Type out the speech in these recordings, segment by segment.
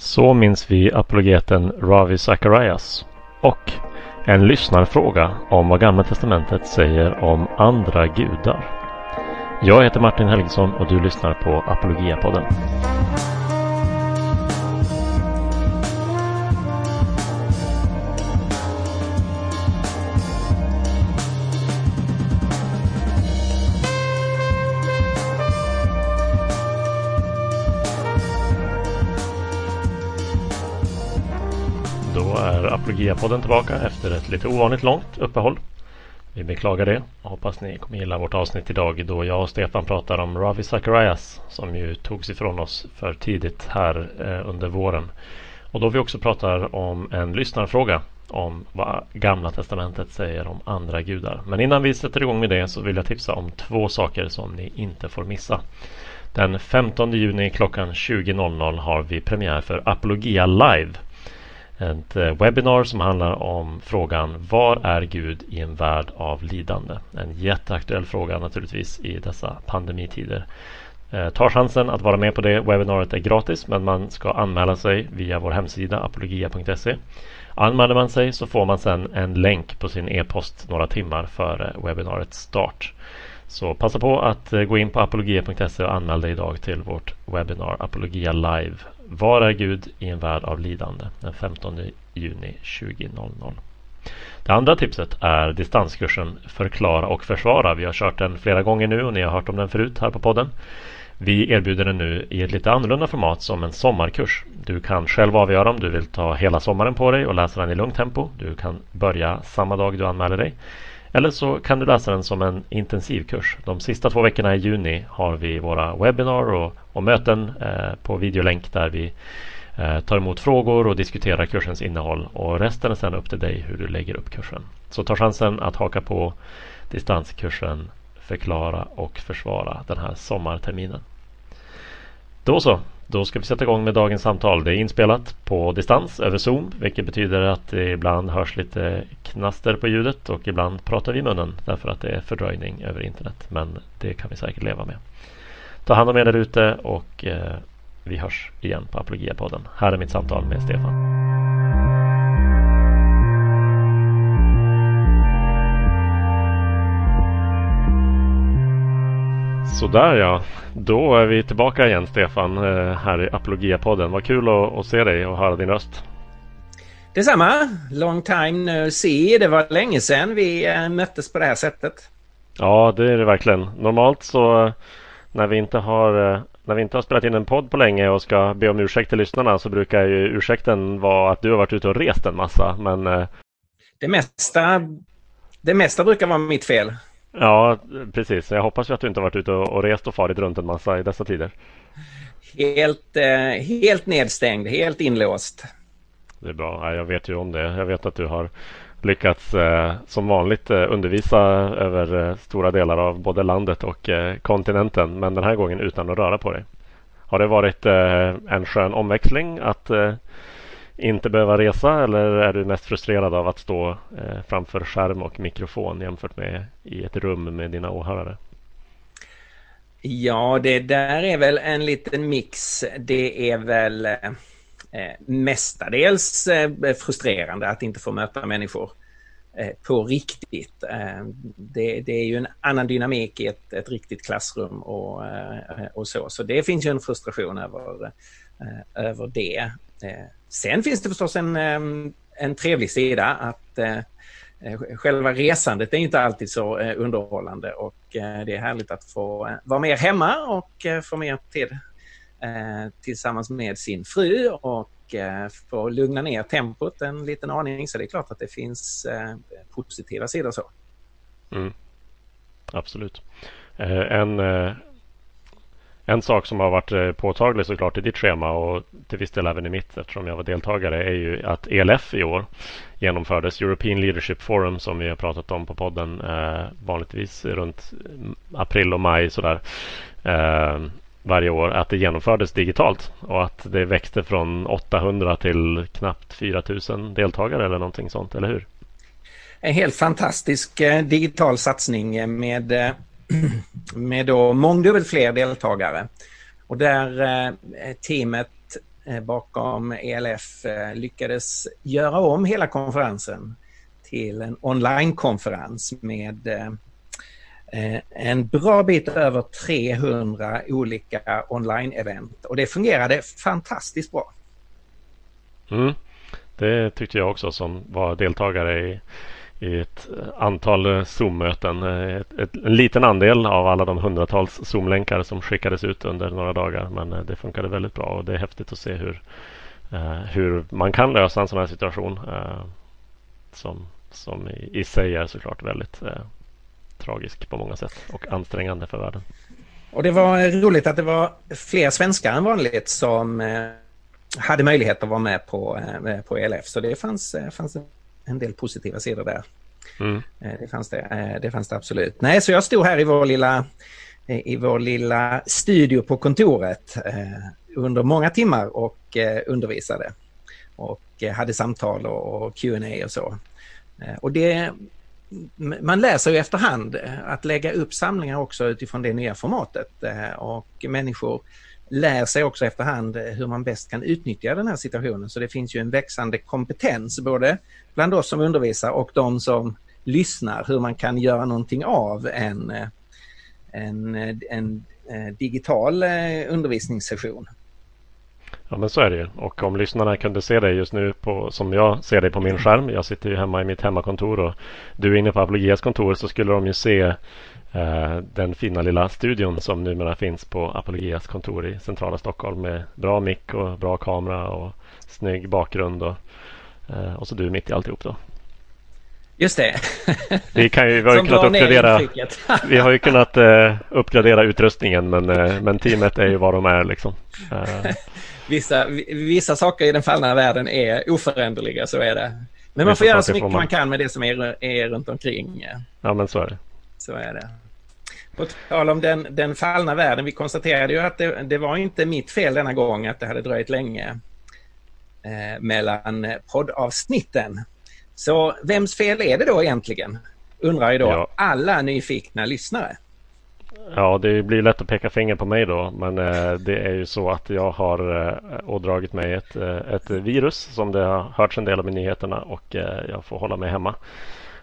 Så minns vi apologeten Ravi Zacharias och en lyssnarfråga om vad Gamla Testamentet säger om andra gudar. Jag heter Martin Helgesson och du lyssnar på Apologiapodden. podden är tillbaka efter ett lite ovanligt långt uppehåll. Vi beklagar det och hoppas ni kommer gilla vårt avsnitt idag då jag och Stefan pratar om Ravi Zacharias som ju togs ifrån oss för tidigt här eh, under våren. Och då vi också pratar om en lyssnarfråga om vad Gamla Testamentet säger om andra gudar. Men innan vi sätter igång med det så vill jag tipsa om två saker som ni inte får missa. Den 15 juni klockan 20.00 har vi premiär för Apologia Live ett eh, webbinar som handlar om frågan Var är Gud i en värld av lidande? En jätteaktuell fråga naturligtvis i dessa pandemitider. Eh, ta chansen att vara med på det. Webbinariet är gratis men man ska anmäla sig via vår hemsida apologia.se. Anmäler man sig så får man sedan en länk på sin e-post några timmar före webbinariets start. Så passa på att eh, gå in på apologia.se och anmäl dig idag till vårt webbinar Apologia Live var är Gud i en värld av lidande? Den 15 juni 20.00. Det andra tipset är distanskursen Förklara och försvara. Vi har kört den flera gånger nu och ni har hört om den förut här på podden. Vi erbjuder den nu i ett lite annorlunda format som en sommarkurs. Du kan själv avgöra om du vill ta hela sommaren på dig och läsa den i lugnt tempo. Du kan börja samma dag du anmäler dig. Eller så kan du läsa den som en intensivkurs. De sista två veckorna i juni har vi våra webbinar och, och möten eh, på videolänk där vi eh, tar emot frågor och diskuterar kursens innehåll. Och resten är sedan upp till dig hur du lägger upp kursen. Så ta chansen att haka på distanskursen Förklara och försvara den här sommarterminen. Då så, då ska vi sätta igång med dagens samtal. Det är inspelat på distans över Zoom vilket betyder att det ibland hörs lite knaster på ljudet och ibland pratar vi i munnen därför att det är fördröjning över internet. Men det kan vi säkert leva med. Ta hand om er där ute och eh, vi hörs igen på Apologia-podden. Här är mitt samtal med Stefan. Sådär ja, då är vi tillbaka igen Stefan eh, här i Apologia-podden. Vad kul att, att, se dig och höra din röst. Detsamma, long time no see. Det var länge sedan vi eh, möttes på det här sättet. Ja, det är det verkligen. Normalt så eh, när vi inte har när vi inte har spelat in en podd på länge och ska be om ursäkt till lyssnarna så brukar ju ursäkten vara att du har varit ute och rest en massa. Men det mesta, det mesta brukar vara mitt fel. Ja, precis. Jag hoppas ju att du inte varit ute och rest och farit runt en massa i dessa tider. Helt, eh, helt nedstängd, helt inlåst. Det är bra. Jag vet ju om det. Jag vet att du har lyckats eh, som vanligt eh, undervisa över stora delar av både landet och kontinenten. Men den här gången utan att röra på dig. Har det varit en skön omväxling att inte behöva resa eller är du mest frustrerad av att stå eh, framför skärm och mikrofon jämfört med i ett rum med dina åhörare? Ja, det där är väl en liten mix. Det är väl eh, mestadels eh, frustrerande att inte få möta människor eh, på riktigt. Eh, det, det, är ju en annan dynamik i ett, ett riktigt klassrum och, eh, och så. Så det finns ju en frustration över, eh, över det. Eh, sen finns det förstås en, ehm, en trevlig sida att eh, eh, själva resandet är inte alltid så underhållande och det är härligt att få vara mer hemma och få mer tid tillsammans med sin fru och få lugna ner tempot en liten aning. Så det är klart att det finns positiva sidor så. Mm. Absolut. En en sak som har varit eh, påtaglig såklart i ditt schema och till viss del även i mitt eftersom jag var deltagare är ju att ELF i år genomfördes. European Leadership Forum som vi har pratat om på podden eh, vanligtvis runt april och maj sådär eh, varje år. Att det genomfördes digitalt och att det växte från 800 till knappt 4000 deltagare eller någonting sånt, eller hur? En helt fantastisk eh, digital satsning med eh, med då mångdubbelt fler deltagare. Och där eh, teamet eh, bakom ELF eh, lyckades göra om hela konferensen till en onlinekonferens med en bra bit över 300 olika online-event och det fungerade fantastiskt bra. Mm. Det tyckte jag också som var deltagare i, i ett antal eh, Zoom-möten. Eh, en liten andel av alla de hundratals Zoom-länkar som skickades ut under några dagar. Men eh, det funkade väldigt bra och det är häftigt att se hur, hur man kan lösa en sån här situation. Som, som i, i sig är såklart väldigt tragisk på många sätt och ansträngande för världen. Och det var roligt att det var fler svenskar än vanligt som hade möjlighet att vara med på, på ELF. Så det fanns, fanns en del positiva sidor där. Mm. Eh, det, fanns det, det fanns det absolut. Nej, så jag stod här i vår lilla, i vår lilla studio på kontoret under många timmar och undervisade. Och hade samtal och Q&A och så. Och det, man läser ju efterhand att lägga upp samlingar också utifrån det nya formatet. Och människor lär sig också efterhand eh, hur man bäst kan utnyttja den här situationen. Så det finns ju en växande kompetens både bland oss som undervisar och de som lyssnar hur man kan göra någonting av en, eh, en, eh, en, digital undervisningssession. Ja men så är det ju. Och om lyssnarna kunde se dig just nu på, som jag ser dig på min skärm. Jag sitter ju hemma i mitt hemmakontor och du är inne på Apologias kontor så skulle de ju se den fina lilla studion som numera finns på Apologias kontor i centrala Stockholm med bra mick och bra kamera och snygg bakgrund och, eh, och så du mitt i alltihop då. Just det. Vi, kan ju, vi, har ju kunnat uppgradera, vi har ju kunnat uh, uppgradera utrustningen men, uh, men teamet är ju vad de är liksom. Uh. Vissa, vissa saker i den fallna världen är oföränderliga, så är det. Men man får göra så mycket man... man... kan med det som är, är runt omkring. Ja men så är det. Så är det. På tal om den, den fallna världen, vi konstaterade ju att det, det, var inte mitt fel denna gång att det hade dröjt länge eh, mellan poddavsnitten. Så vems fel är det då egentligen? Undrar ju då ja. alla nyfikna lyssnare. Ja, det blir lätt att peka finger på mig då, men eh, det är ju så att jag har eh, ådragit mig ett, eh, ett virus som det har hörts en del om i nyheterna och eh, jag får hålla mig hemma.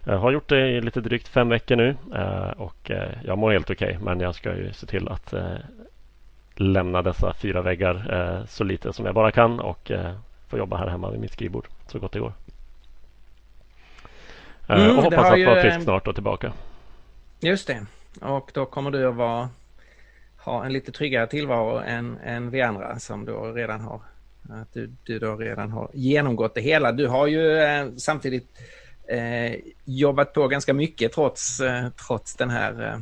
Jag har gjort det i lite drygt fem veckor nu eh, och eh, jag mår helt okej okay, men jag ska ju se till att eh, lämna dessa fyra väggar så lite som jag bara kan och få jobba här hemma vid mitt skrivbord så gott det går. Mm, och hoppas att vara frisk snart och tillbaka. Just det. Och då kommer du att vara, ha en lite tryggare tillvaro än, än vi andra som då redan har att du, du då redan har genomgått det hela. Du har ju eh, samtidigt eh, Eh, jobbat på ganska mycket trots, eh, trots, den här, eh,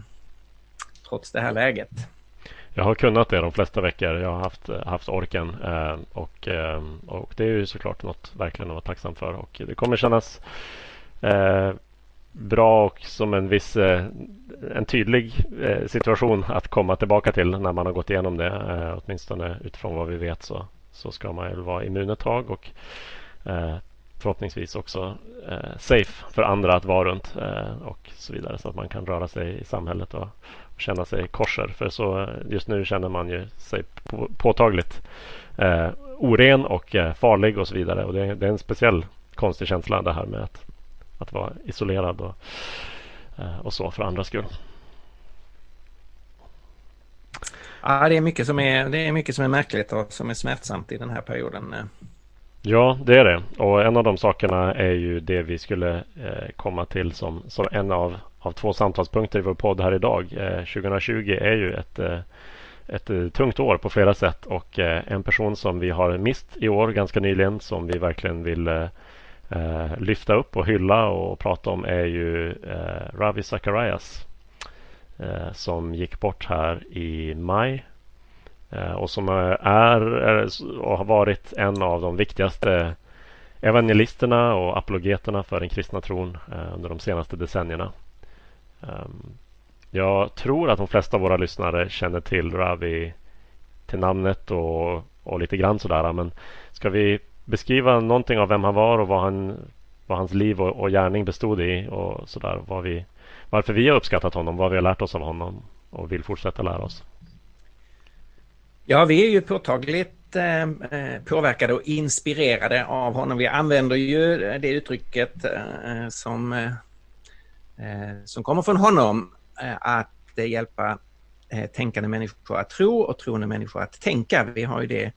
trots det här läget. Jag har kunnat det de flesta veckor. Jag har haft, eh, haft orken eh, och, eh, och det är ju såklart något verkligen att vara tacksam för. Och det kommer kännas eh, bra och som en viss eh, en tydlig situation att komma tillbaka till när man har gått igenom det. åtminstone utifrån vad vi vet så, så ska man ju vara immun ett tag och förhoppningsvis också eh, safe för andra att vara runt eh, och så vidare så att man kan röra sig i samhället och, och känna sig korser. För så eh, just nu känner man ju sig på, påtagligt eh, oren och eh, farlig och så vidare. Och det, det, är en speciell konstig känsla det här med att, att vara isolerad och, eh, och så för andras skull. Ja, det är, mycket som är, det är mycket som är märkligt och som är smärtsamt i den här perioden. Eh. Ja, det är det. Och en av de sakerna är ju det vi skulle eh, komma till som, som en av, av två samtalspunkter i vår podd här idag. Eh, 2020 är ju ett, eh, ett eh, tungt år på flera sätt och eh, en person som vi har mist i år ganska nyligen som vi verkligen vill eh, eh lyfta upp och hylla och prata om är ju eh, Ravi Zacharias som gick bort här i maj Eh, och som eh, är, och har varit en av de viktigaste evangelisterna och apologeterna för den kristna tron eh, under de senaste decennierna. Ehm, jag tror att de flesta av våra lyssnare känner till Ravi till namnet och, och lite grann sådär. Men ska vi beskriva någonting av vem han var och vad, han, vad hans liv och, och gärning bestod i och sådär. Vad vi, varför vi har uppskattat honom, vad vi har lärt oss av honom och vill fortsätta lära oss. Ja, vi är ju påtagligt eh, eh, påverkade och inspirerade av honom. Vi använder ju det uttrycket eh, som, som kommer från honom att hjälpa tänkande människor att tro och troende människor att tänka. Vi har ju det,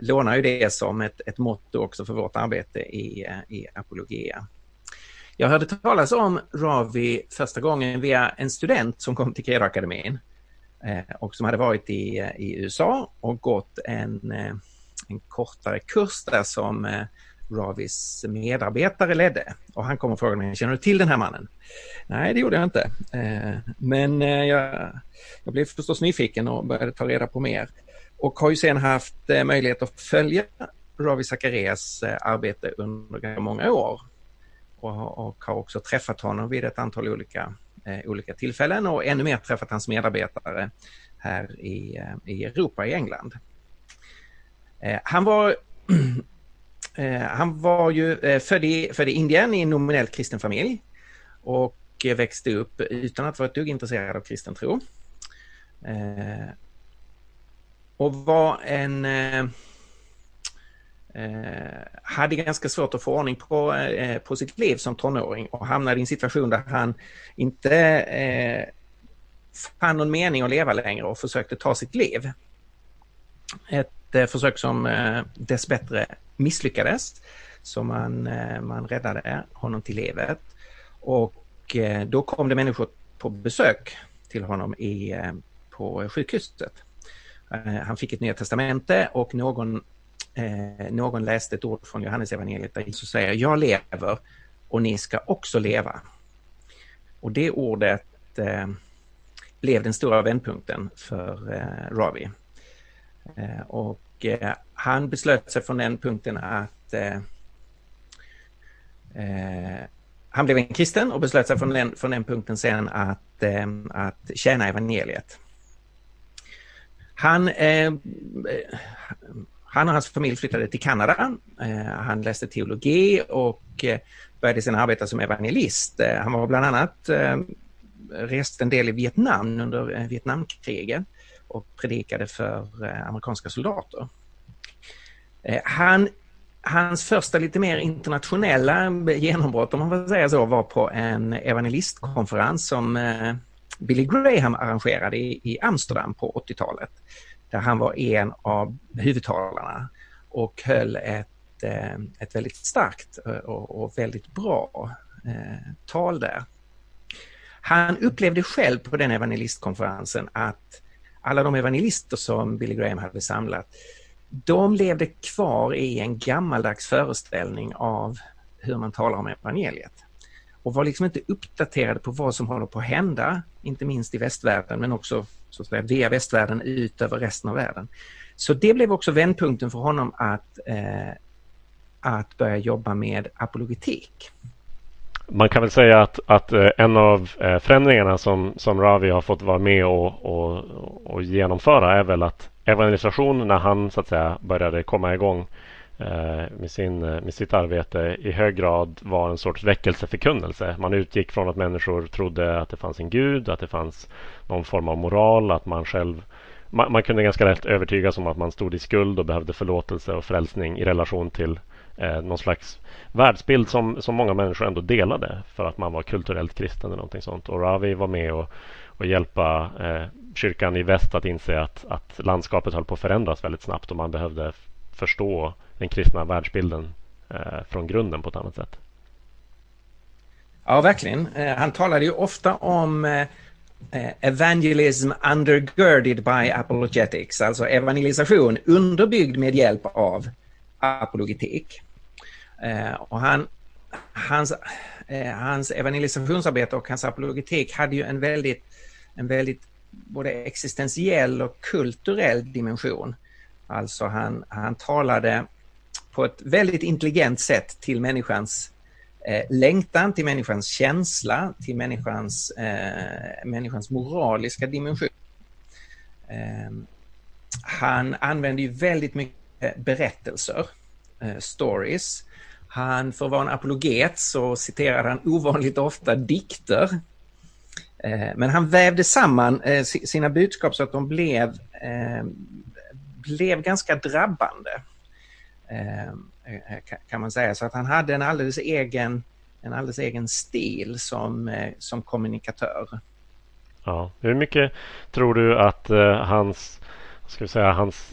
lånar ju det som ett, ett motto också för vårt arbete i, i Apologia. Jag hörde talas om Ravi första gången via en student som kom till Credoakademin Eh, och som hade varit i, eh, i USA och gått en, eh, en kortare kurs där som eh, Ravis medarbetare ledde. Och han kom och frågade mig, känner du till den här mannen? Nej, det gjorde jag inte. Men jag, jag blev förstås nyfiken och började ta reda på mer. Och har ju sen haft möjlighet att följa Ravi Zacharias arbete under många år och, och har också träffat honom vid ett antal olika, Eh, olika tillfällen och ännu mer träffat hans medarbetare här i, eh, i Europa, i England. Eh, han var han var ju född i, född i Indien i en nominellt kristen familj och växte upp utan att vara ett dugg intresserad av kristen tro. Och var en eh, Eh, hade ganska svårt att få ordning på, eh, på sitt liv som tonåring och hamnade i en situation där han inte eh, fann någon mening att leva längre och försökte ta sitt liv. Ett eh, försök som eh, dessbättre misslyckades, så man, eh, man räddade honom till livet. Och eh, då kom det människor på besök till honom i, eh, på sjukhuset. Eh, han fick ett Nya Testamente och någon eh, någon läste ett ord från Johannes evangeliet där Jesus säger jag lever och ni ska också leva. Och det ordet eh, blev den stora vändpunkten för eh, Ravi. Eh, och eh, han beslöt sig från den punkten att eh, eh, han blev en kristen och beslöt sig från den, från den punkten sen att, eh, att tjäna evangeliet. Han eh, han och hans familj flyttade till Kanada. Eh, han läste teologi och eh, började sedan arbeta som evangelist. Eh, han var bland annat rest en del i Vietnam under Vietnamkriget och predikade för amerikanska soldater. Han, hans första lite mer internationella genombrott, om man får säga så, var på en evangelistkonferens som Billy Graham arrangerade i Amsterdam på 80-talet där han var en av huvudtalarna och höll ett, eh, ett väldigt starkt eh, och, väldigt bra eh, tal där. Han upplevde själv på den evangelistkonferensen att alla de evangelister som Billy Graham hade samlat, de levde kvar i en gammaldags föreställning av hur man talar om evangeliet och var liksom inte uppdaterade på vad som håller på att hända, inte minst i västvärlden men också så att säga, via västvärlden ut över resten av världen. Så det blev också vändpunkten för honom att, eh, att börja jobba med apologetik. Man kan väl säga att, att eh, en av eh, förändringarna som, som Ravi har fått vara med och, och, och genomföra är väl att evangelisation när han så att säga började komma igång Eh, Eh, med, sin, eh, med sitt arbete i hög grad var en sorts väckelseförkunnelse. Man utgick från att människor trodde att det fanns en gud, att det fanns någon form av moral, att man själv man, man kunde ganska lätt övertygas om att man stod i skuld och behövde förlåtelse och frälsning i relation till eh, någon slags världsbild som, som många människor ändå delade för att man var kulturellt kristen eller någonting sånt. Och Ravi var med och, och hjälpa eh, kyrkan i väst att inse att, att landskapet höll på att förändras väldigt snabbt och man behövde förstå den kristna världsbilden eh, från grunden på ett annat sätt. Ja, verkligen. Eh, han talade ju ofta om eh, evangelism undergirded by apologetics, alltså evangelisation underbyggd med hjälp av apologetik. Och han, hans, hans evangelisationsarbete och hans apologetik hade ju en väldigt, en väldigt både existentiell och kulturell dimension. Alltså han, han talade på ett väldigt intelligent sätt till människans eh, längtan, till människans känsla, till människans, eh, människans moraliska dimension. Eh, han använder ju väldigt mycket berättelser, eh, stories. Han, för att vara en apologet så citerade han ovanligt ofta dikter. Eh, men han vävde samman eh, sina budskap så att de blev ehm, blev ganska drabbande. Eh, kan man säga. Så att han hade en alldeles egen, en alldeles egen stil som, eh, som kommunikatör. Ja. Hur mycket tror du att eh, hans ska vi säga, hans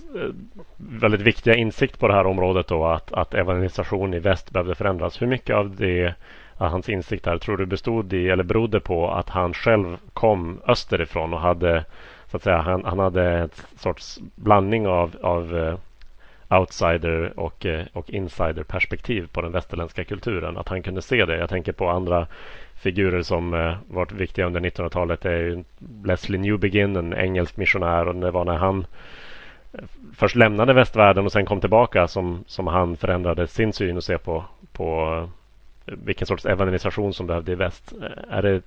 väldigt viktiga insikt på det här området då att, att evangelisation i väst behövde förändras. Hur mycket av det uh, hans insikt tror du bestod i eller berodde på att han själv kom österifrån och hade så att säga, han, han hade en sorts blandning av, av eh, outsider och, eh, och insider perspektiv på den västerländska kulturen. Att han kunde se det. Jag tänker på andra figurer som eh, varit viktiga under 1900-talet är Leslie Newbegin, en engelsk missionär och det var när han först lämnade västvärlden och sen kom tillbaka som, som han förändrade sin syn och se på, på vilken sorts evangelisation som behövde i väst. Är det,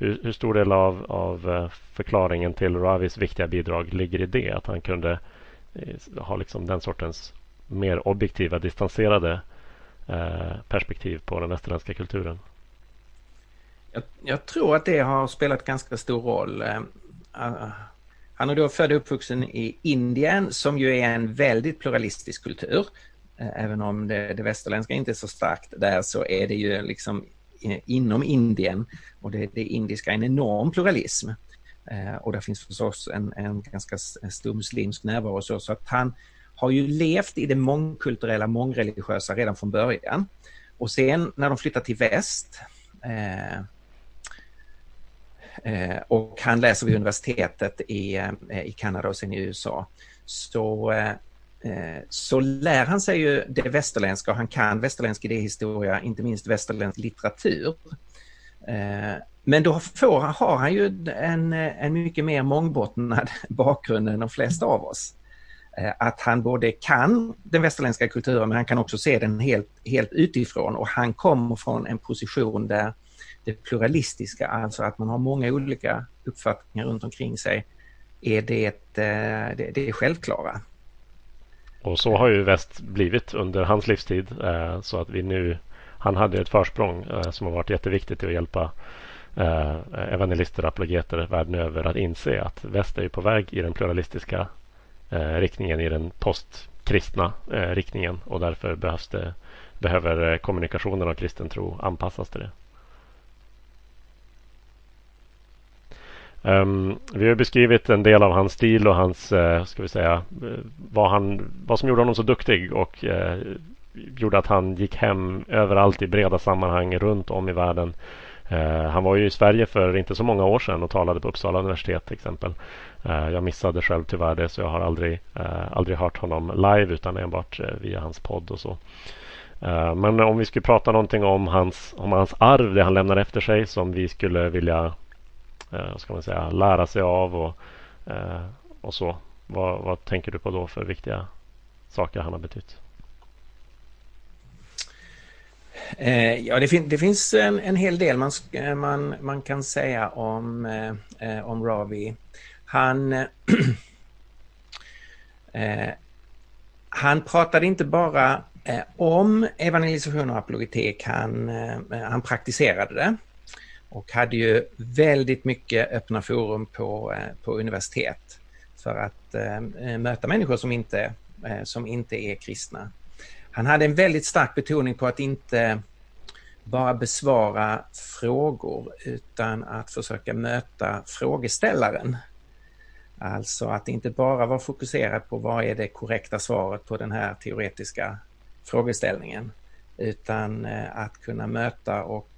hur, hur stor del av, av eh, förklaringen till Ravis viktiga bidrag ligger i det? Att han kunde eh, ha liksom den sortens mer objektiva, distanserade eh, perspektiv på den västerländska kulturen? Jag, jag, tror att det har spelat ganska stor roll. Han är då född och uppvuxen i Indien som ju är en väldigt pluralistisk kultur. Även om det, det västerländska inte är så starkt där så är det ju liksom inom Indien och det, det indiska en enorm pluralism. Eh, och det finns förstås en, en ganska stor muslimsk närvaro så, så att han har ju levt i det mångkulturella, mångreligiösa redan från början. Och sen när de flyttar till väst eh, Eh, och han läser vid universitetet i, eh, i Kanada och sen i USA. Så, eh, eh så lär han sig ju det västerländska och han kan västerländsk idéhistoria, inte minst västerländsk litteratur. Eh, men då får, har han ju en, en mycket mer mångbottnad bakgrund än de flesta av oss. Eh, att han både kan den västerländska kulturen men han kan också se den helt, helt utifrån och han kommer från en position där det pluralistiska, alltså att man har många olika uppfattningar runt omkring sig, är det, eh, det, det är självklara. Och så har ju väst blivit under hans livstid. Så att vi nu, han hade ett försprång eh, som har varit jätteviktigt i att hjälpa eh, evangelister och apologeter världen över att inse att väst är på väg i den pluralistiska eh, riktningen, i den postkristna eh, riktningen och därför behövs det, behöver kommunikationen av kristen tro anpassas till det. Um, vi har beskrivit en del av hans stil och hans, uh, ska vi säga, uh, vad, han, vad som gjorde honom så duktig och uh, gjorde att han gick hem överallt i breda sammanhang runt om i världen. Eh, han var ju i Sverige för inte så många år sedan och talade på Uppsala universitet till exempel. Eh, jag missade själv tyvärr det så jag har aldrig, eh, aldrig hört honom live utan enbart via hans podd och så. men om vi skulle prata någonting om hans, om hans arv, det han lämnar efter sig som vi skulle vilja ska man säga, lära sig av och, och så. Vad, vad tänker du på då för viktiga saker han har betytt? Eh, ja, det, fin det, finns en, en hel del man, eh, man, man kan säga om, eh, eh om Ravi. Han, eh, eh han pratade inte bara eh, om evangelisation och apologetik, han, han praktiserade det och hade ju väldigt mycket öppna forum på, eh, på universitet för att eh, möta människor som inte, eh, som inte är kristna. Han hade en väldigt stark betoning på att inte bara besvara frågor utan att försöka möta frågeställaren. Alltså att inte bara vara fokuserad på vad är det korrekta svaret på den här teoretiska frågeställningen utan eh, att kunna möta och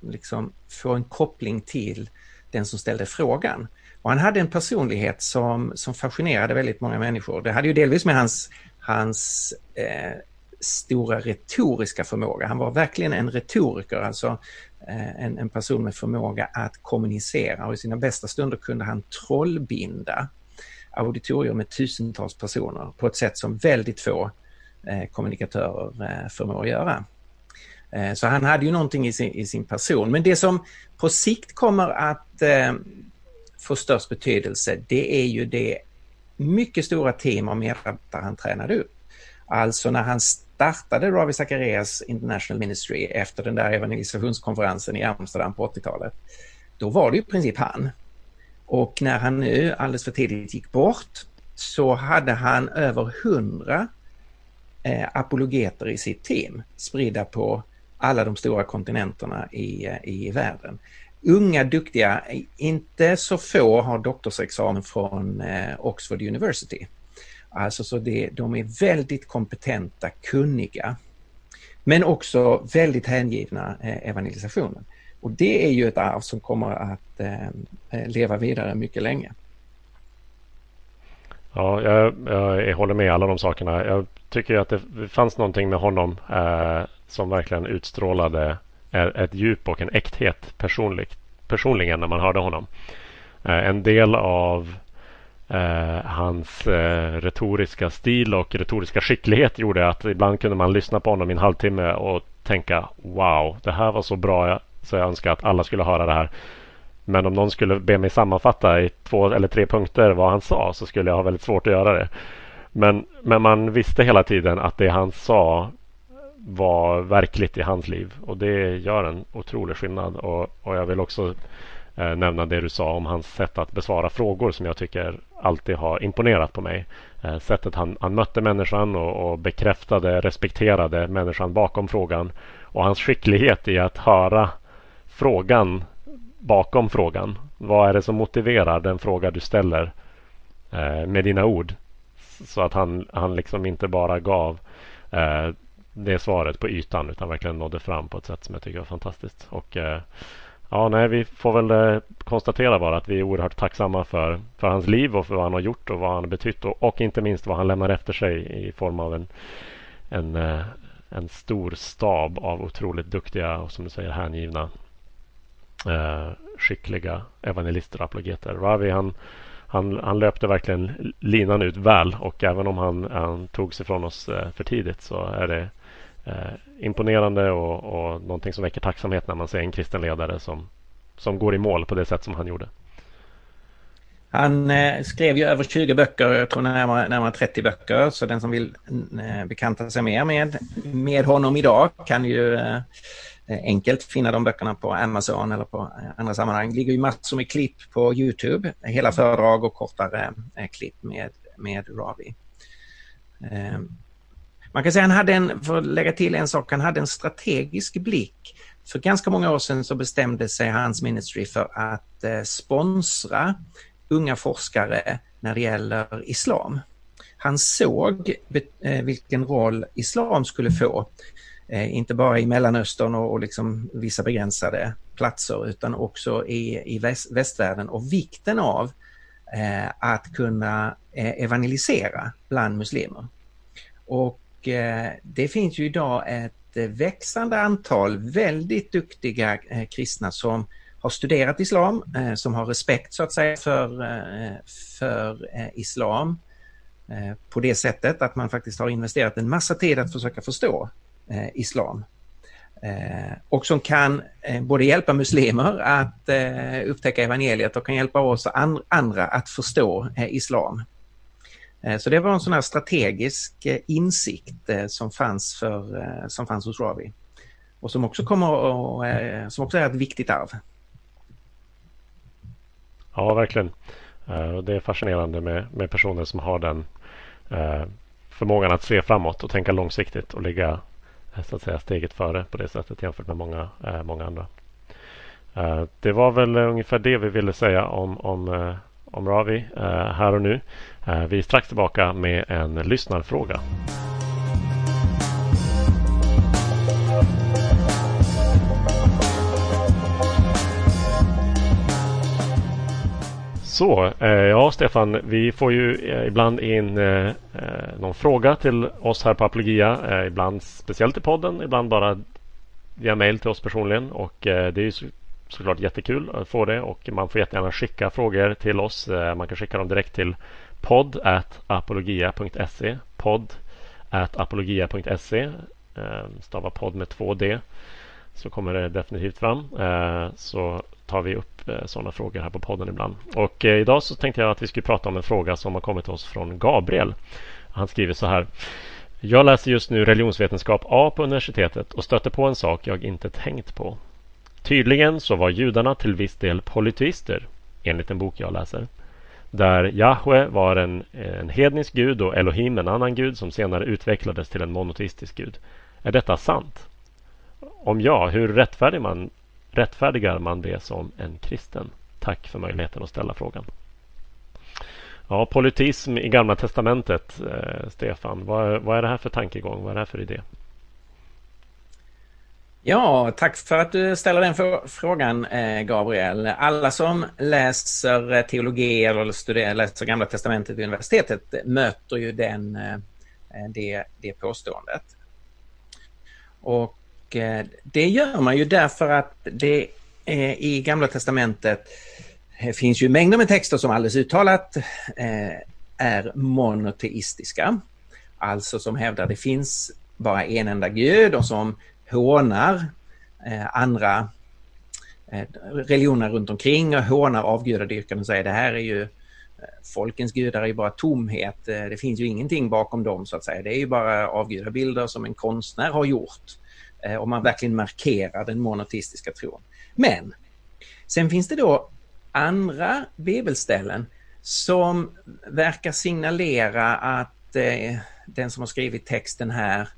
liksom få en koppling till den som ställde frågan. Och han hade en personlighet som, som fascinerade väldigt många människor. Det hade ju delvis med hans, hans eh, stora retoriska förmåga. Han var verkligen en retoriker, alltså eh, en, en person med förmåga att kommunicera och i sina bästa stunder kunde han trollbinda auditorier med tusentals personer på ett sätt som väldigt få eh, kommunikatörer eh, förmår göra. Eh, så han hade ju någonting i sin, i sin person. Men det som på sikt kommer att eh, få störst betydelse det är ju det mycket stora team av medarbetare han tränade upp. Alltså när han startade Ravi Zacharias International Ministry efter den där evangelisationskonferensen i Amsterdam på 80-talet. Då var det i princip han. Och när han nu alldeles för tidigt gick bort så hade han över hundra eh, apologeter i sitt team spridda på alla de stora kontinenterna i, eh, i världen. Unga, duktiga, inte så få har doktorsexamen från eh, Oxford University. Alltså så det, de är väldigt kompetenta, kunniga. Men också väldigt hängivna eh, evangelisationen. Och det är ju ett arv som kommer att eh, eh, leva vidare mycket länge. Ja, jag, jag, håller med alla de sakerna. Jag tycker att det fanns någonting med honom eh, som verkligen utstrålade ett djup och en äkthet personligt, personligen när man hörde honom. Eh, en del av eh, hans eh, retoriska stil och retoriska skicklighet gjorde att ibland kunde man lyssna på honom i en halvtimme och tänka wow, det här var så bra så jag önskar att alla skulle höra det här. Men om någon skulle be mig sammanfatta i två eller tre punkter vad han sa så skulle jag ha väldigt svårt att göra det. Men, men man visste hela tiden att det han sa var verkligt i hans liv och det gör en otrolig skillnad. Och, och jag vill också eh, nämna det du sa om hans sätt att besvara frågor som jag tycker alltid har imponerat på mig. Eh, sättet han, han mötte människan och, och bekräftade, respekterade människan bakom frågan och hans skicklighet i att höra frågan bakom frågan. Vad är det som motiverar den fråga du ställer eh, med dina ord? Så att han, han liksom inte bara gav eh, det svaret på ytan utan verkligen nådde fram på ett sätt som jag tycker var fantastiskt. Och eh, ja, nej, vi får väl eh, konstatera bara att vi är oerhört tacksamma för, för hans liv och för vad han har gjort och vad han har betytt och, och inte minst vad han lämnar efter sig i form av en, en, eh, en stor stab av otroligt duktiga och som du säger hängivna eh, skickliga evangelister och apologeter. Ravi han, han, han löpte verkligen linan ut väl och även om han, han tog sig från oss eh, för tidigt så är det eh, imponerande och, och någonting som väcker tacksamhet när man ser en kristen ledare som, som går i mål på det sätt som han gjorde. Han eh, skrev ju över 20 böcker, jag tror närmare, närmare 30 böcker, så den som vill eh, bekanta sig mer med, med honom idag kan ju eh, enkelt finna de böckerna på Amazon eller på eh, andra sammanhang. Det ligger ju massor med klipp på Youtube, hela föredrag och kortare eh, klipp med, med Ravi. Eh, man kan säga han hade en, för att lägga till en sak, han hade en strategisk blick. För ganska många år sedan så bestämde sig hans ministry för att eh, sponsra unga forskare när det gäller islam. Han såg eh, vilken roll islam skulle få Eh, inte bara i Mellanöstern och, och liksom vissa begränsade platser utan också i, i väst, västvärlden och vikten av eh, att kunna eh, evangelisera bland muslimer. Och Eh, det finns ju idag ett eh, växande antal väldigt duktiga eh, kristna som har studerat islam, som har respekt så att säga för, för islam på det sättet att man faktiskt har investerat en massa tid att försöka förstå islam. Och som kan både hjälpa muslimer att upptäcka evangeliet och kan hjälpa oss andra att förstå islam. Eh, så det var en sån här strategisk eh, insikt eh, som, fanns för, som fanns hos Ravi. Och som också, kommer och, som också är ett viktigt arv. Ja, verkligen. Det är fascinerande med, med personer som har den förmågan att se framåt och tänka långsiktigt och ligga så att säga steget före på det sättet jämfört med många, många andra. Det var väl ungefär det vi ville säga om, om, om Ravi eh, här och nu. Eh, vi är strax tillbaka med en lyssnarfråga. Så, eh, ja Stefan, vi får ju ibland in någon fråga till oss här på Apologia. Ibland speciellt i podden, ibland bara via mail till oss personligen. Och det är ju såklart jättekul att få det och man får jättegärna skicka frågor till oss. Eh, man kan skicka dem direkt till podd apologia.se podd apologia.se eh, Stava podd med två D så kommer det definitivt fram. Eh, så tar vi upp sådana frågor här på podden ibland. Och idag så tänkte jag att vi skulle prata om en fråga som har kommit till oss från Gabriel. Han skriver så här. Jag läser just nu religionsvetenskap A på universitetet och stöter på en sak jag inte tänkt på. Tydligen så var judarna till viss del polyteister, enligt en bok jag läser. där Jahwe var en, en hednisk gud och Elohim en annan gud som senare utvecklades till en monoteistisk gud. Är detta sant? Om ja, hur rättfärdigar man, rättfärdigar man det som en kristen? Tack för möjligheten att ställa frågan. Ja, polyteism i Gamla Testamentet, eh, Stefan. Vad, vad är det här för tankegång? Vad är det här för idé? Ja, tack för att du ställer den frågan, eh, Gabriel. Alla som läser eh, teologi eller studerar, läser Gamla Testamentet vid universitetet möter ju den, eh, det, det påståendet. Och det gör man ju därför att det i Gamla Testamentet finns ju mängder med texter som alldeles uttalat är monoteistiska. Alltså som hävdar det finns bara en enda gud och som hånar eh, andra eh, religioner runt omkring och hånar avgudadyrkan och säger det här är ju eh, folkens gudar är ju bara tomhet. Eh, det finns ju ingenting bakom dem så att säga. Det är ju bara avgudabilder som en konstnär har gjort. Om man verkligen markerar den monoteistiska tron. Men sen finns det då andra bibelställen som verkar signalera att den som har skrivit texten här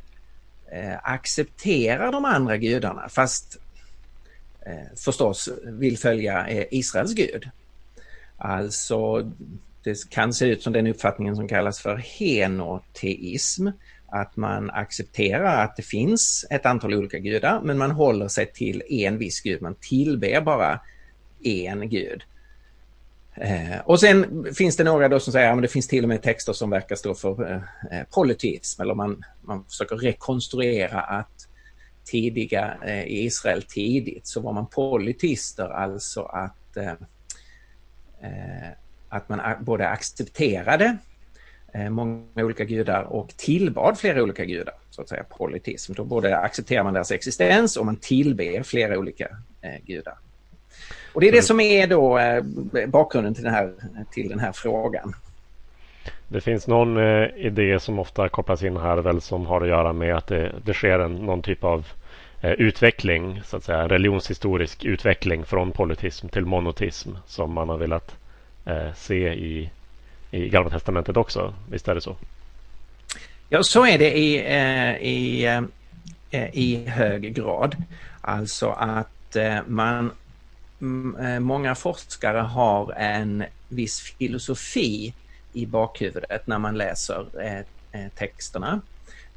Eh, accepterar de andra gudarna fast eh, förstås vill följa eh, Israels gud. Alltså det kan se ut som den uppfattningen som kallas för henoteism. Att man accepterar att det finns ett antal olika gudar men man håller sig till en viss gud. Man tillber bara en gud. Eh, och sen finns det några då som säger att ja, det finns till och med texter som verkar stå för eh, eh polyteism eller man, man försöker rekonstruera att tidiga eh, i Israel tidigt så var man polyteister, alltså att, eh, eh att man både accepterade eh, många olika gudar och tillbad flera olika gudar, så att säga polyteism. Då både accepterar man deras existens och man tillber flera olika eh, gudar. Och det är det som är då eh, bakgrunden till den här, till den här frågan. Det finns någon eh, idé som ofta kopplas in här väl som har att göra med att det, det sker en, någon typ av eh, utveckling, så att säga, religionshistorisk utveckling från politism till monotism som man har velat eh, se i, i Gamla Testamentet också. Visst är det så? Ja, så är det i, eh, i, eh, i hög grad. Alltså att man Mm, eh, många forskare har en viss filosofi i bakhuvudet när man läser eh, eh, texterna.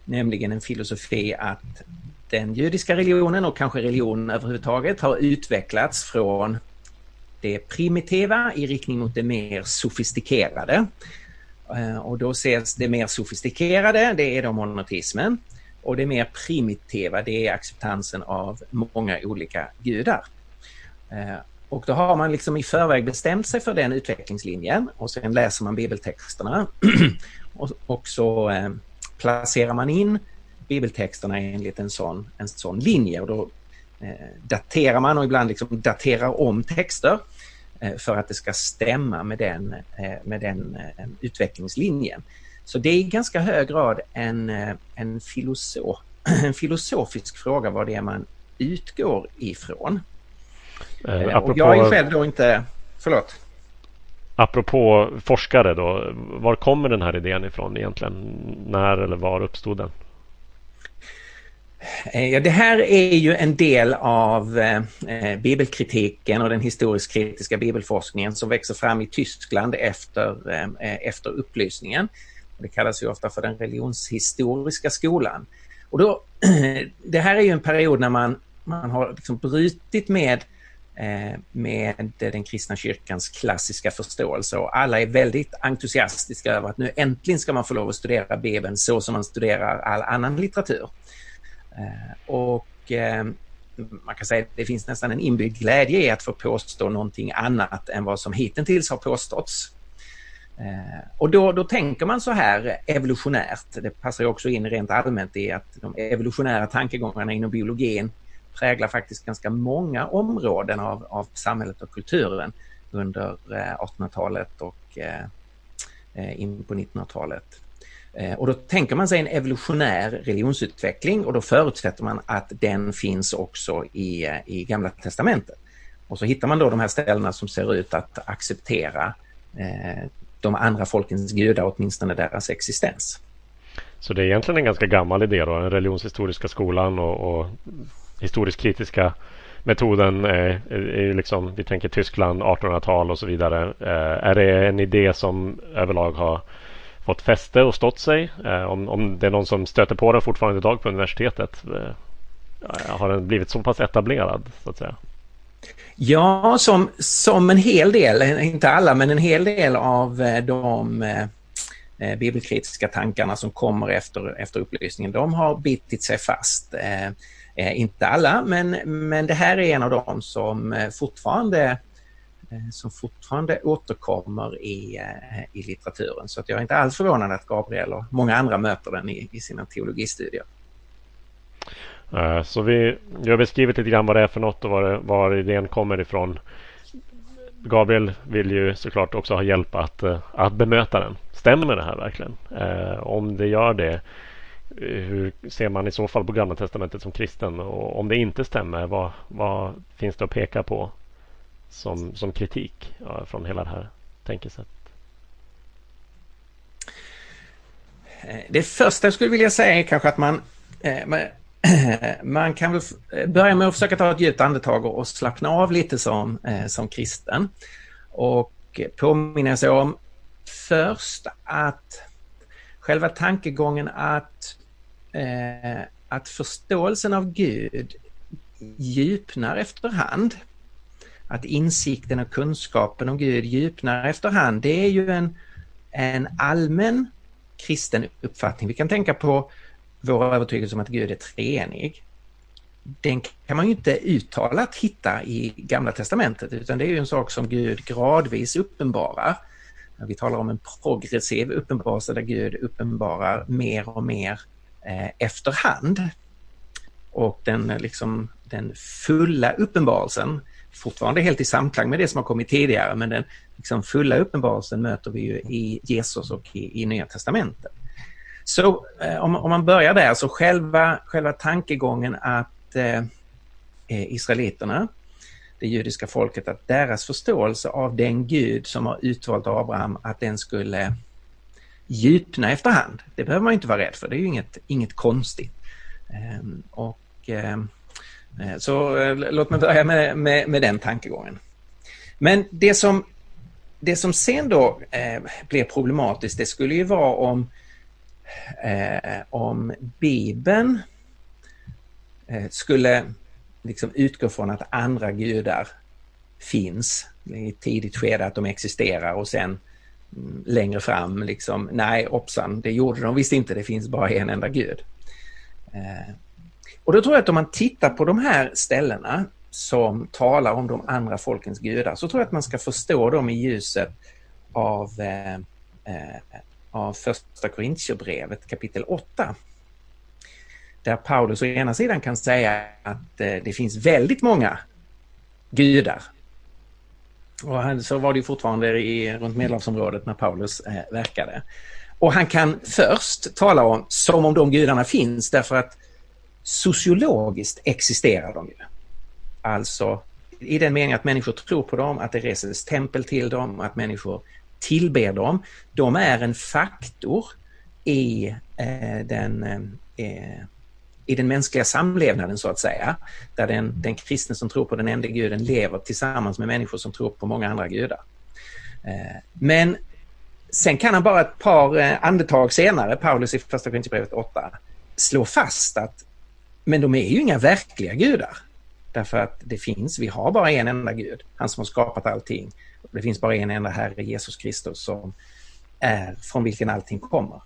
Nämligen en filosofi att den judiska religionen och kanske religion överhuvudtaget har utvecklats från det primitiva i riktning mot det mer sofistikerade. Och då ses det mer sofistikerade, det är då monoteismen. Och det mer primitiva, det är acceptansen av många olika gudar. Eh, och då har man liksom i förväg bestämt sig för den utvecklingslinjen och sen läser man bibeltexterna och, så eh, placerar man in bibeltexterna enligt en sån, en sån linje och då eh, daterar man och ibland liksom daterar om texter eh, för att det ska stämma med den, eh, med den utvecklingslinjen. Så det är i ganska hög grad en, en, filosof, en filosofisk fråga vad det är man utgår ifrån. Eh, apropå, jag är själv då inte... Förlåt. Apropå forskare då. Var kommer den här idén ifrån egentligen? När eller var uppstod den? Eh, ja, det här är ju en del av eh, bibelkritiken och den historisk kritiska bibelforskningen som växer fram i Tyskland efter, eh, efter upplysningen. Det kallas ju ofta för den religionshistoriska skolan. Och då, det här är ju en period när man, man har liksom brutit med Eh, Eh, med den kristna kyrkans klassiska förståelse och alla är väldigt entusiastiska över att nu äntligen ska man få lov att studera Bibeln så som man studerar all annan litteratur. Eh, och eh, man kan säga att det finns nästan en inbyggd glädje i att få påstå någonting annat än vad som hittills har påståtts. Och då, då tänker man så här evolutionärt, det passar också in rent allmänt i att de evolutionära tankegångarna inom biologin präglar faktiskt ganska många områden av, av samhället och kulturen under eh, 1800-talet och eh, eh, in på 1900-talet. Och då tänker man sig en evolutionär religionsutveckling och då förutsätter man att den finns också i, i Gamla Testamentet. Och så hittar man då de här ställena som ser ut att acceptera de andra folkens gudar, åtminstone deras existens. Så det är egentligen en ganska gammal idé då, den religionshistoriska skolan och, och historiskt kritiska metoden eh, är liksom, vi tänker Tyskland 1800-tal och så vidare. Eh, är det en idé som överlag har fått fäste och stått sig? Eh, om, om det är någon som stöter på den fortfarande idag på universitetet? Eh, har den blivit så pass etablerad så att säga? Ja, som, som en hel del, inte alla, men en hel del av eh, de bibelkritiska tankarna som kommer efter, efter upplysningen, de har bitit sig fast. Eh, inte alla, men, men det här är en av dem som eh, fortfarande eh, som fortfarande återkommer i, eh, i litteraturen. Så att jag är inte alls förvånad att Gabriel och många andra möter den i, i sina teologistudier. Eh, så vi, vi har beskrivit lite grann vad det är för något och var, var idén kommer ifrån. Gabriel vill ju såklart också ha hjälp att, att bemöta den. Stämmer det här verkligen? om det gör det, hur ser man i så fall på Gamla Testamentet som kristen? Och om det inte stämmer, vad, vad finns det att peka på som, som kritik ja, från hela det här tänkesättet? Eh, det första jag skulle vilja säga är kanske att man, eh, man kan väl eh, börja med att försöka ta ett djupt andetag och slappna av lite som, som kristen. Och påminna sig om först att själva tankegången att eh, att förståelsen av Gud djupnar efterhand. Att insikten och kunskapen om Gud djupnar efterhand, det är ju en, en allmän kristen uppfattning. Vi kan tänka på vår övertygelse om att Gud är treenig. Den kan man ju inte uttalat hitta i Gamla Testamentet utan det är ju en sak som Gud gradvis uppenbarar. Vi talar om en progressiv uppenbarelse där Gud uppenbarar mer och mer eh, efterhand. Och den, eh, liksom, den fulla uppenbarelsen, fortfarande helt i samklang med det som har kommit tidigare, men den liksom, fulla uppenbarelsen möter vi ju i Jesus och i, i Nya Testamentet. Så eh, om, om, man börjar där, så själva, själva tankegången att eh, eh, israeliterna, det judiska folket, att deras förståelse av den Gud som har utvalt Abraham, att den skulle djupna efterhand. Det behöver man inte vara rädd för, det är ju inget, inget konstigt. Ehm, och, ehm, eh, så eh, låt mig börja med, med, med, den tankegången. Men det som, det som sen då eh, blir problematiskt, det skulle ju vara om, om Bibeln skulle liksom utgå från att andra gudar finns i ett tidigt skede, att de existerar och sen längre fram liksom, nej hoppsan, det gjorde de visst inte, det finns bara en enda gud. Eh, och då tror jag att om man tittar på de här ställena som talar om de andra folkens gudar så tror jag att man ska förstå dem i ljuset av, eh, eh, av första Korintierbrevet kapitel 8. Där Paulus å ena sidan kan säga att eh, det finns väldigt många gudar och så var det fortfarande i, runt Medelhavsområdet när Paulus eh, verkade. Och han kan först tala om som om de gudarna finns därför att sociologiskt existerar de ju. Alltså i den meningen att människor tror på dem, att det reses tempel till dem, att människor tillber dem. De är en faktor i eh, den eh, i den mänskliga samlevnaden så att säga. Där den, den kristne som tror på den enda guden lever tillsammans med människor som tror på många andra gudar. Eh, men sen kan han bara ett par eh, andetag senare, Paulus i första Korinthierbrevet 8, slå fast att men de är ju inga verkliga gudar. Därför att det finns, vi har bara en enda gud, han som har skapat allting. Det finns bara en enda Herre, Jesus Kristus, som är från vilken allting kommer.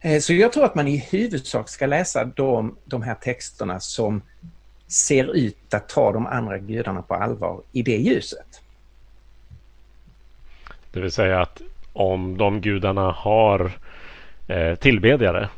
Eh, så jag tror att man i huvudsak ska läsa de, de här texterna som ser ut att ta de andra gudarna på allvar i det ljuset. Det vill säga att om de gudarna har eh, tillbedjare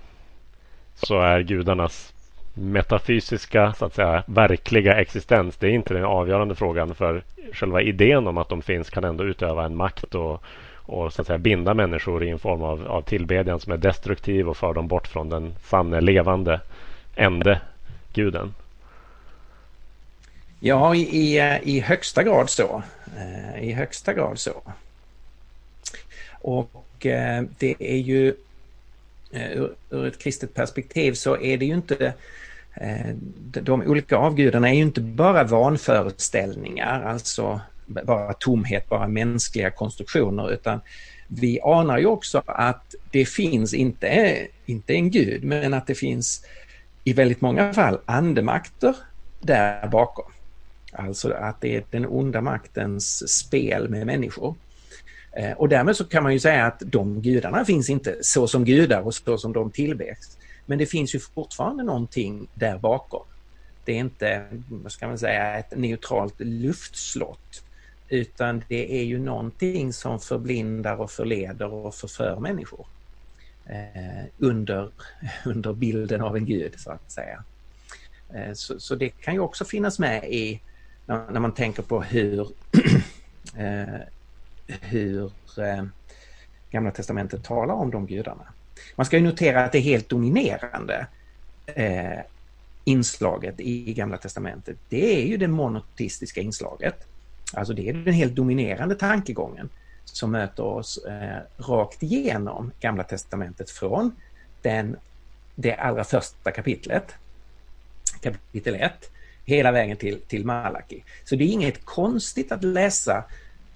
så är gudarnas metafysiska, så att säga, verkliga existens. Det är inte den avgörande frågan för själva idén om att de finns kan ändå utöva en makt och, och så att säga binda människor i en form av, av tillbedjan som är destruktiv och för dem bort från den sanne levande ende guden. Ja, i, i, i högsta grad så. Eh, I högsta grad så. Och eh, det är ju eh, ur ett kristet perspektiv så är det ju inte eh, de olika avgudarna är ju inte bara vanföreställningar, alltså bara tomhet, bara mänskliga konstruktioner, utan vi anar ju också att det finns inte, inte en gud, men att det finns i väldigt många fall andemakter där bakom. Alltså att det är den onda maktens spel med människor. Eh, och därmed så kan man ju säga att de gudarna finns inte så som gudar och så som de tillväxt. Men det finns ju fortfarande någonting där bakom. Det är inte, vad ska man säga, ett neutralt luftslott. Utan det är ju någonting som förblindar och förleder och förför människor. Eh, under, under bilden av en gud så att säga. Eh, så, så, det kan ju också finnas med i när, när man tänker på hur, eh, hur eh, Gamla Testamentet talar om de gudarna. Man ska ju notera att det helt dominerande eh, inslaget i Gamla Testamentet, det är ju det monoteistiska inslaget. Alltså det är den helt dominerande tankegången som möter oss eh, rakt igenom Gamla Testamentet från den, det allra första kapitlet, kapitel 1, hela vägen till, till Malaki. Så det är inget konstigt att läsa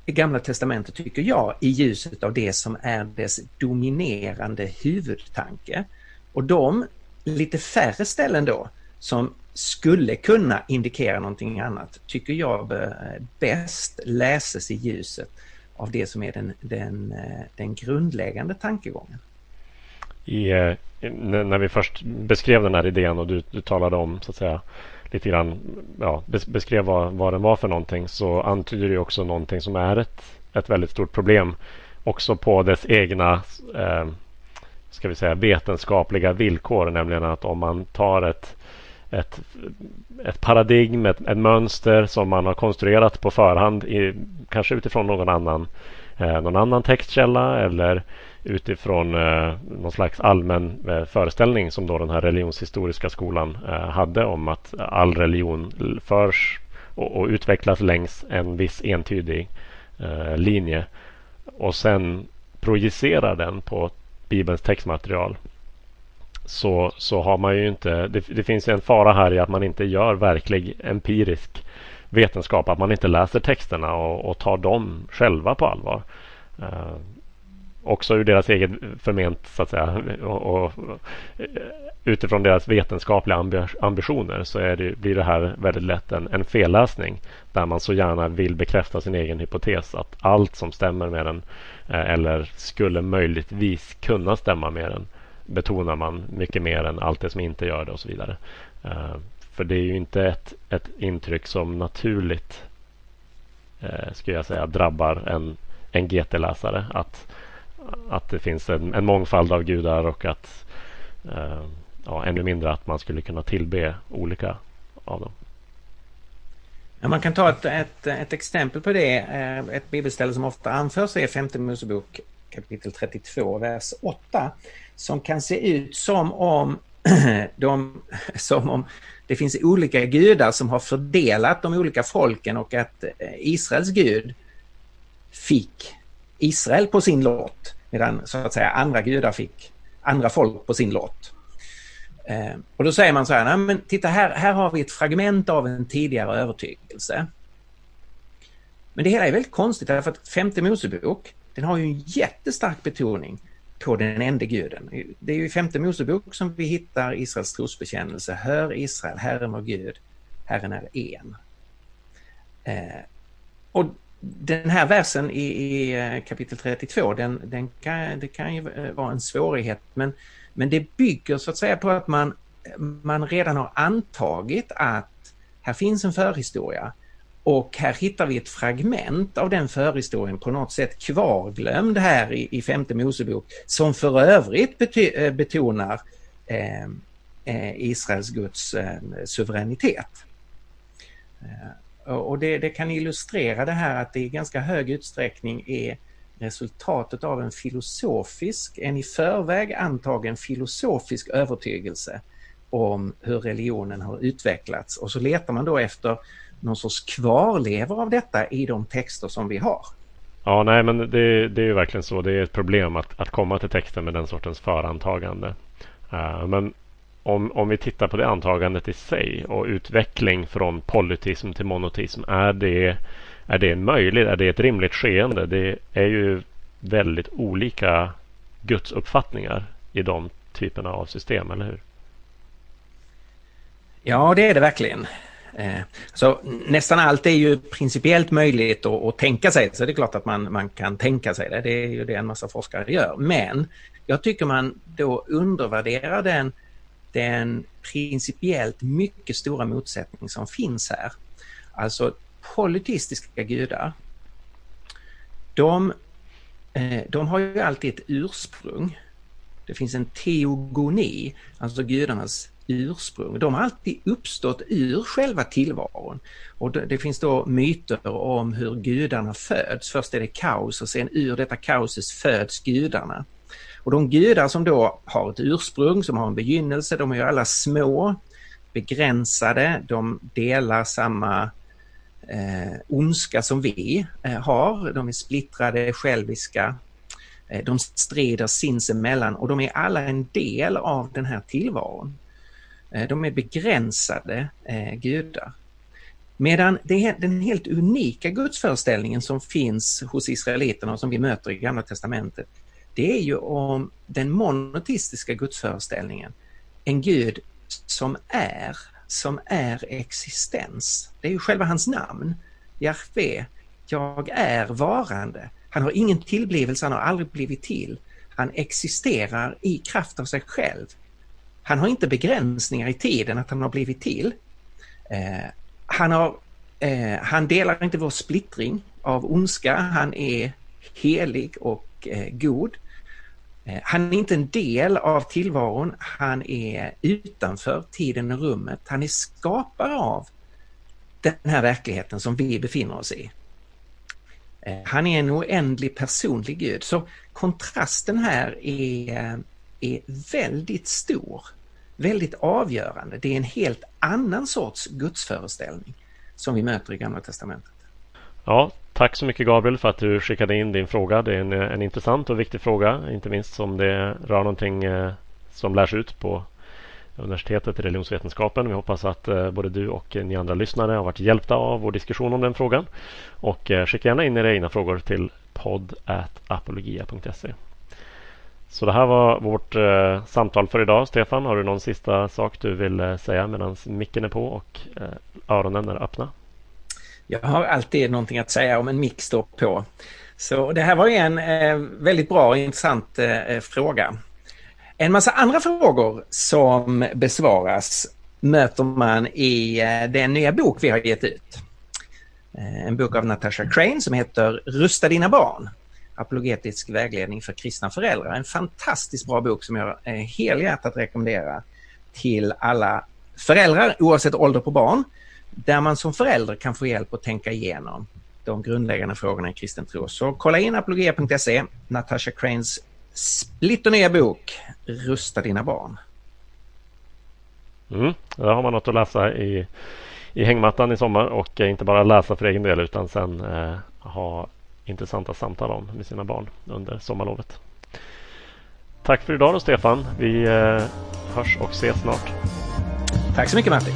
Gamla Testamentet tycker jag i ljuset av det som är dess dominerande huvudtanke. Och de lite färre ställen då som skulle kunna indikera någonting annat tycker jag eh, bäst läses i ljuset av det som är den, den, eh, den grundläggande tankegången. I, eh, när vi först beskrev den här idén och du, du talade om så att säga lite grann ja, beskrev vad, vad den var för någonting så antyder det också någonting som är ett, ett väldigt stort problem också på dess egna eh, ska vi säga, vetenskapliga villkor. Nämligen att om man tar ett, ett, ett paradigm, ett, ett mönster som man har konstruerat på förhand, i, kanske utifrån någon annan, eh, någon annan textkälla eller utifrån eh, någon slags allmän eh, föreställning som då den här religionshistoriska skolan eh, hade om att all religion förs och, och utvecklas längs en viss entydig eh, linje och sen projicerar den på Bibelns textmaterial så, så har man ju inte... Det, det finns en fara här i att man inte gör verklig empirisk vetenskap. Att man inte läser texterna och, och tar dem själva på allvar. Uh, också ur deras eget förment så att säga och, och utifrån deras vetenskapliga ambitioner så det, blir det här väldigt lätt en, en felläsning där man så gärna vill bekräfta sin egen hypotes att allt som stämmer med den eh, eller skulle möjligtvis kunna stämma med den betonar man mycket mer än allt det som inte gör det och så vidare. Eh, för det är ju inte ett, ett intryck som naturligt eh, skulle jag säga drabbar en, en GT-läsare att att det finns en, en mångfald av gudar och att eh, ja, ännu mindre att man skulle kunna tillbe olika av dem. Ja, man kan ta ett, ett, ett exempel på det. Eh, ett bibelställe som ofta anförs är femte Mosebok kapitel 32, vers 8. Som kan se ut som om, de, som om det finns olika gudar som har fördelat de olika folken och att eh, Israels gud fick Israel på sin lott. Medan så att säga andra gudar fick andra folk på sin lott. Eh, och då säger man så här, nej men titta här, här har vi ett fragment av en tidigare övertygelse. Men det hela är väldigt konstigt därför att femte Mosebok, den har ju en jättestark betoning på den enda guden. Det är ju i femte Mosebok som vi hittar Israels trosbekännelse. Hör Israel, Herren vår Gud, Herren är en. Eh, och den här versen i, i eh, kapitel 32, den, den kan, det kan ju eh, vara en svårighet men, men det bygger så att säga på att man, man redan har antagit att här finns en förhistoria och här hittar vi ett fragment av den förhistorien på något sätt kvarglömd här i, i femte Mosebok som för övrigt bety, eh, betonar eh, eh, Israels Guds eh, suveränitet. Eh, och det, det, kan illustrera det här att det i ganska hög utsträckning är resultatet av en filosofisk, en i förväg antagen filosofisk övertygelse om hur religionen har utvecklats och så letar man då efter någon sorts kvarlevor av detta i de texter som vi har. Ja, nej, men det, det är ju verkligen så. Det är ett problem att, att komma till texten med den sortens förantagande. Uh, men om, om vi tittar på det antagandet i sig och utveckling från polyteism till monoteism. Är det, är det möjligt? Är det ett rimligt skeende? Det är ju väldigt olika gudsuppfattningar i de typerna av system, eller hur? Ja, det är det verkligen. Eh, så nästan allt är ju principiellt möjligt att, att, tänka sig, så det är klart att man, man kan tänka sig det. Det är ju det en massa forskare gör. Men jag tycker man då undervärderar den, den principiellt mycket stora motsättning som finns här. Alltså polyteistiska gudar, de, eh, de har ju alltid ett ursprung. Det finns en teogoni, alltså gudarnas ursprung. De har alltid uppstått ur själva tillvaron. Och det, det, finns då myter om hur gudarna föds. Först är det kaos och sen ur detta kaoset föds gudarna. Och de gudar som då har ett ursprung, som har en begynnelse, de är ju alla små, begränsade, de delar samma eh, ondska som vi eh, har. De är splittrade, själviska, eh, de strider sinsemellan och de är alla en del av den här tillvaron. Eh, de är begränsade eh, gudar. Medan den helt unika gudsföreställningen som finns hos israeliterna och som vi möter i Gamla Testamentet, det är ju om den monoteistiska gudsföreställningen. En gud som är, som är existens. Det är ju själva hans namn. Jahve, jag är varande. Han har ingen tillblivelse, han har aldrig blivit till. Han existerar i kraft av sig själv. Han har inte begränsningar i tiden att han har blivit till. Eh, han, har, eh, han delar inte vår splittring av ondska. Han är helig och eh, god. Eh, han är inte en del av tillvaron. Han är utanför tiden och rummet. Han är skapare av den här verkligheten som vi befinner oss i. Eh, han är en oändlig personlig Gud. Så kontrasten här är, är väldigt stor väldigt avgörande. Det är en helt annan sorts gudsföreställning som vi möter i Gamla Testamentet. Ja, tack så mycket Gabriel för att du skickade in din fråga. Det är en, en intressant och viktig fråga, inte minst som det rör någonting eh, som lärs ut på universitetet i religionsvetenskapen. Vi hoppas att eh, både du och ni andra lyssnare har varit hjälpta av vår diskussion om den frågan. Och eh, skicka gärna in era egna frågor till podd.apologia.se. Så det här var vårt eh, samtal för idag. Stefan, har du någon sista sak du vill eh, säga medan micken är på och eh, öronen är öppna? Jag har alltid någonting att säga om en mick står på. Så det här var en eh, väldigt bra och intressant eh, eh, fråga. En massa andra frågor som besvaras möter man i eh, den nya bok vi har gett ut. Eh, en bok av Natasha Crane som heter Rusta dina barn apologetisk vägledning för kristna föräldrar. En fantastiskt bra bok som jag eh, helhjärtat rekommenderar till alla föräldrar oavsett ålder på barn. Där man som förälder kan få hjälp att tänka igenom de grundläggande frågorna i kristen tro. Så kolla in apologia.se, Natasha Cranes splitternya bok Rusta dina barn. Mm, där har man något att läsa i, i hängmattan i sommar och inte bara läsa för egen del utan sen eh, ha intressanta samtal om med sina barn under sommarlovet. Tack för idag då Stefan. Vi eh, hörs och ses snart. Tack så mycket Martin.